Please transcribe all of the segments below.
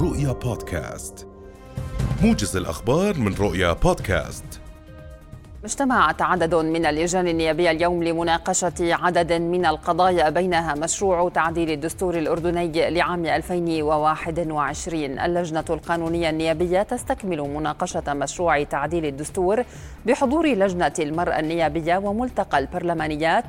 رؤيا بودكاست. موجز الأخبار من رؤيا بودكاست. اجتمعت عدد من اللجان النيابية اليوم لمناقشة عدد من القضايا بينها مشروع تعديل الدستور الأردني لعام 2021 اللجنة القانونية النيابية تستكمل مناقشة مشروع تعديل الدستور بحضور لجنة المرأة النيابية وملتقى البرلمانيات.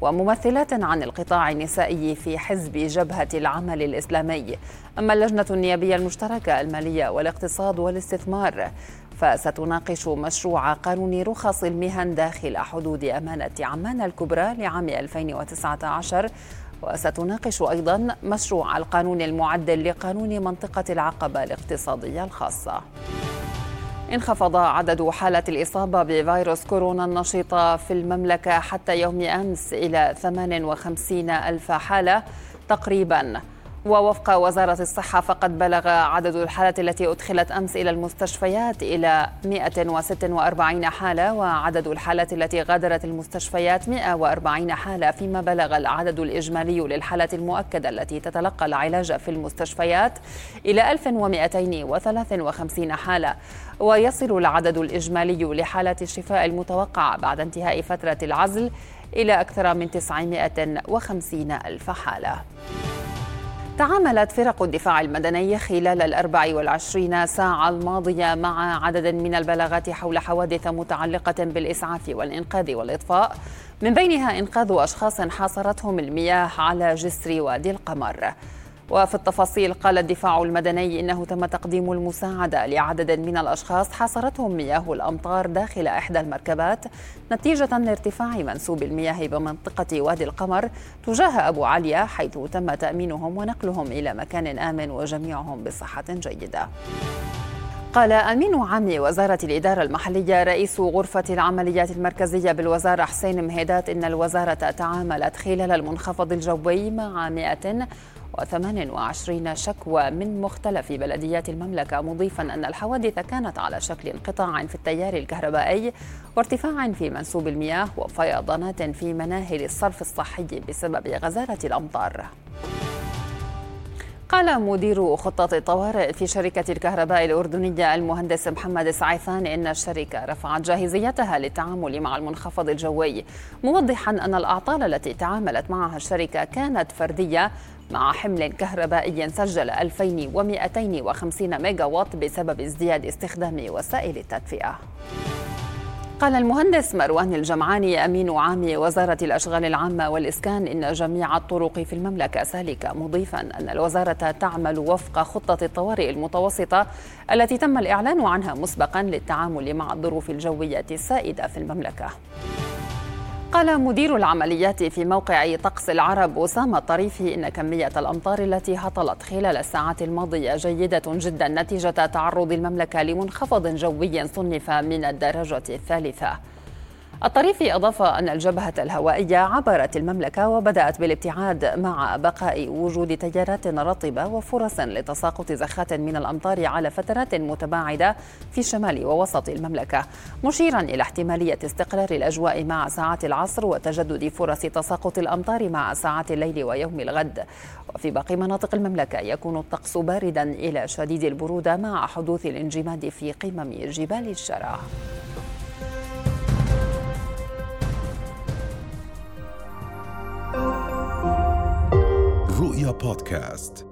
وممثلات عن القطاع النسائي في حزب جبهة العمل الإسلامي. أما اللجنة النيابية المشتركة المالية والاقتصاد والاستثمار فستناقش مشروع قانون رخص المهن داخل حدود أمانة عمان الكبرى لعام 2019 وستناقش أيضا مشروع القانون المعدل لقانون منطقة العقبة الاقتصادية الخاصة. انخفض عدد حالات الإصابة بفيروس كورونا النشيطة في المملكة حتى يوم أمس إلى 58 ألف حالة تقريباً. ووفق وزارة الصحة فقد بلغ عدد الحالات التي أدخلت أمس إلى المستشفيات إلى 146 حالة وعدد الحالات التي غادرت المستشفيات 140 حالة فيما بلغ العدد الإجمالي للحالات المؤكدة التي تتلقى العلاج في المستشفيات إلى 1253 حالة ويصل العدد الإجمالي لحالات الشفاء المتوقعة بعد انتهاء فترة العزل إلى أكثر من 950 ألف حالة. تعاملت فرق الدفاع المدني خلال الأربع والعشرين ساعة الماضية مع عدد من البلاغات حول حوادث متعلقة بالإسعاف والإنقاذ والإطفاء. من بينها إنقاذ أشخاص حاصرتهم المياه على جسر وادي القمر. وفي التفاصيل قال الدفاع المدني إنه تم تقديم المساعدة لعدد من الأشخاص حاصرتهم مياه الأمطار داخل إحدى المركبات نتيجة لارتفاع منسوب المياه بمنطقة وادي القمر تجاه أبو عليا حيث تم تأمينهم ونقلهم إلى مكان آمن وجميعهم بصحة جيدة. قال أمين عام وزارة الإدارة المحلية رئيس غرفة العمليات المركزية بالوزارة حسين مهيدات إن الوزارة تعاملت خلال المنخفض الجوي مع 100 و28 شكوى من مختلف بلديات المملكة مضيفا أن الحوادث كانت على شكل انقطاع في التيار الكهربائي وارتفاع في منسوب المياه وفيضانات في مناهل الصرف الصحي بسبب غزارة الأمطار. قال مدير خطة الطوارئ في شركة الكهرباء الأردنية المهندس محمد سعيثان إن الشركة رفعت جاهزيتها للتعامل مع المنخفض الجوي موضحا أن الأعطال التي تعاملت معها الشركة كانت فردية مع حمل كهربائي سجل 2250 ميجا واط بسبب ازدياد استخدام وسائل التدفئة. قال المهندس مروان الجمعاني أمين عام وزارة الأشغال العامة والإسكان إن جميع الطرق في المملكة سالكه مضيفا أن الوزارة تعمل وفق خطة الطوارئ المتوسطة التي تم الإعلان عنها مسبقا للتعامل مع الظروف الجوية السائدة في المملكة. قال مدير العمليات في موقع طقس العرب أسامة الطريفي إن كمية الأمطار التي هطلت خلال الساعات الماضية جيدة جدا نتيجة تعرض المملكة لمنخفض جوي صنف من الدرجة الثالثة. الطريفي أضاف أن الجبهة الهوائية عبرت المملكة وبدأت بالابتعاد مع بقاء وجود تيارات رطبة وفرص لتساقط زخات من الأمطار على فترات متباعدة في شمال ووسط المملكة. مشيرا إلى احتمالية استقرار الأجواء مع ساعات العصر وتجدد فرص تساقط الأمطار مع ساعات الليل ويوم الغد. وفي باقي مناطق المملكة يكون الطقس باردا إلى شديد البرودة مع حدوث الانجماد في قمم جبال الشرع. رؤيا بودكاست